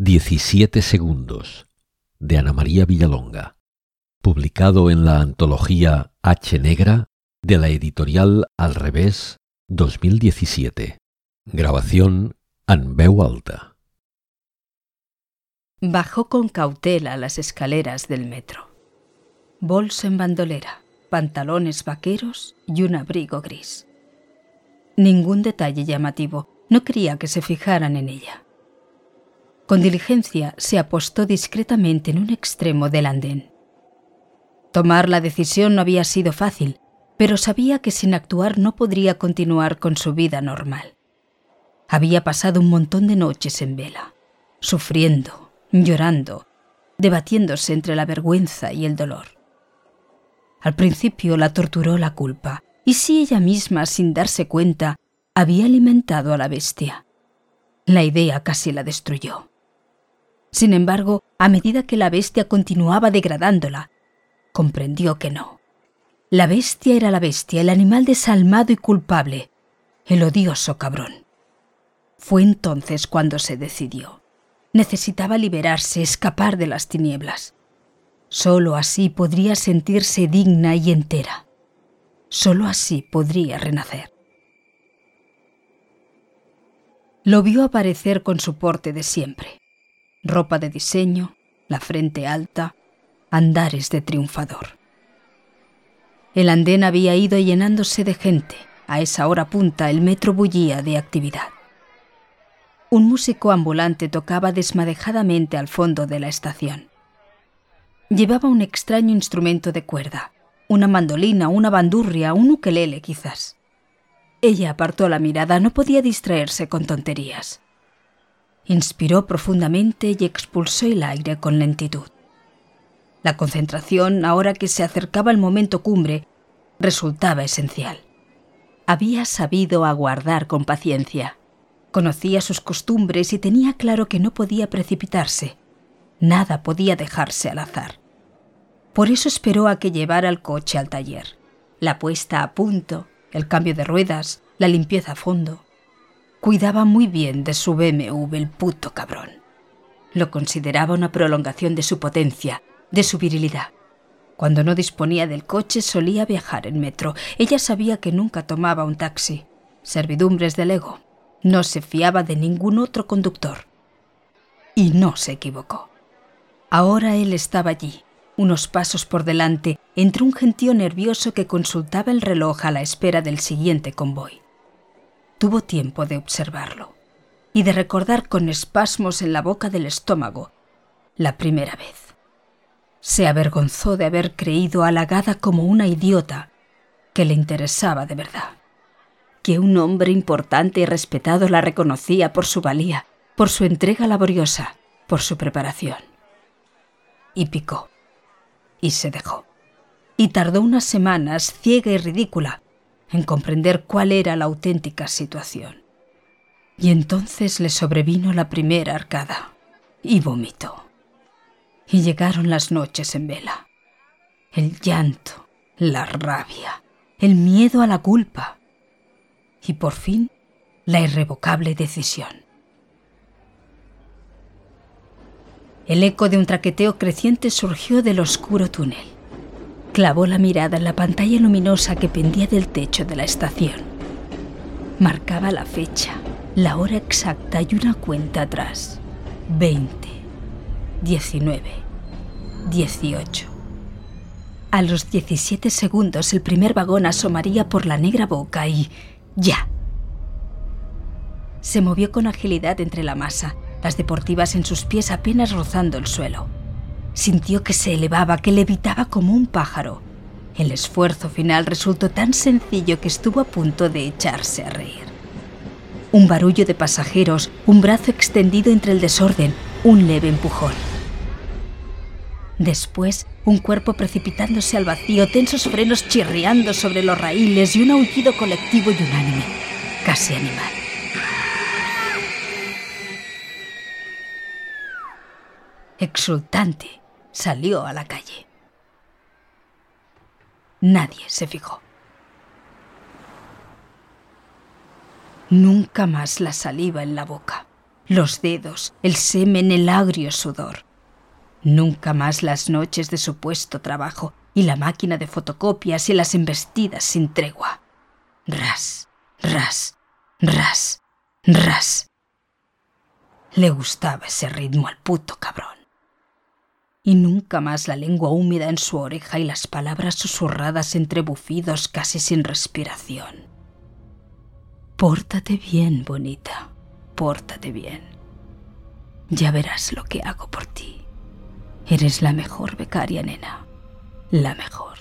17 segundos de Ana María Villalonga, publicado en la antología H Negra de la editorial Al Revés 2017. Grabación en veu alta. Bajó con cautela las escaleras del metro. Bolso en bandolera, pantalones vaqueros y un abrigo gris. Ningún detalle llamativo, no quería que se fijaran en ella. Con diligencia se apostó discretamente en un extremo del andén. Tomar la decisión no había sido fácil, pero sabía que sin actuar no podría continuar con su vida normal. Había pasado un montón de noches en vela, sufriendo, llorando, debatiéndose entre la vergüenza y el dolor. Al principio la torturó la culpa, y si ella misma, sin darse cuenta, había alimentado a la bestia. La idea casi la destruyó. Sin embargo, a medida que la bestia continuaba degradándola, comprendió que no. La bestia era la bestia, el animal desalmado y culpable, el odioso cabrón. Fue entonces cuando se decidió. Necesitaba liberarse, escapar de las tinieblas. Solo así podría sentirse digna y entera. Solo así podría renacer. Lo vio aparecer con su porte de siempre. Ropa de diseño, la frente alta, andares de triunfador. El andén había ido llenándose de gente. A esa hora punta el metro bullía de actividad. Un músico ambulante tocaba desmadejadamente al fondo de la estación. Llevaba un extraño instrumento de cuerda, una mandolina, una bandurria, un ukelele quizás. Ella apartó la mirada, no podía distraerse con tonterías. Inspiró profundamente y expulsó el aire con lentitud. La concentración, ahora que se acercaba el momento cumbre, resultaba esencial. Había sabido aguardar con paciencia. Conocía sus costumbres y tenía claro que no podía precipitarse. Nada podía dejarse al azar. Por eso esperó a que llevara el coche al taller. La puesta a punto, el cambio de ruedas, la limpieza a fondo. Cuidaba muy bien de su BMW el puto cabrón. Lo consideraba una prolongación de su potencia, de su virilidad. Cuando no disponía del coche solía viajar en metro. Ella sabía que nunca tomaba un taxi. Servidumbres del ego. No se fiaba de ningún otro conductor. Y no se equivocó. Ahora él estaba allí, unos pasos por delante, entre un gentío nervioso que consultaba el reloj a la espera del siguiente convoy. Tuvo tiempo de observarlo y de recordar con espasmos en la boca del estómago la primera vez. Se avergonzó de haber creído halagada como una idiota que le interesaba de verdad. Que un hombre importante y respetado la reconocía por su valía, por su entrega laboriosa, por su preparación. Y picó. Y se dejó. Y tardó unas semanas, ciega y ridícula, en comprender cuál era la auténtica situación. Y entonces le sobrevino la primera arcada y vomitó y llegaron las noches en vela. El llanto, la rabia, el miedo a la culpa y por fin la irrevocable decisión. El eco de un traqueteo creciente surgió del oscuro túnel. Clavó la mirada en la pantalla luminosa que pendía del techo de la estación. Marcaba la fecha, la hora exacta y una cuenta atrás. Veinte. 19, 18. A los 17 segundos el primer vagón asomaría por la negra boca y... ya. Se movió con agilidad entre la masa, las deportivas en sus pies apenas rozando el suelo. Sintió que se elevaba, que levitaba como un pájaro. El esfuerzo final resultó tan sencillo que estuvo a punto de echarse a reír. Un barullo de pasajeros, un brazo extendido entre el desorden, un leve empujón. Después, un cuerpo precipitándose al vacío, tensos frenos chirriando sobre los raíles y un aullido colectivo y unánime, casi animal. Exultante, salió a la calle. Nadie se fijó. Nunca más la saliva en la boca los dedos, el semen, el agrio sudor. Nunca más las noches de supuesto trabajo y la máquina de fotocopias y las embestidas sin tregua. Ras, ras, ras, ras. Le gustaba ese ritmo al puto cabrón. Y nunca más la lengua húmeda en su oreja y las palabras susurradas entre bufidos casi sin respiración. Pórtate bien, bonita, pórtate bien. Ya verás lo que hago por ti. Eres la mejor becaria, nena. La mejor.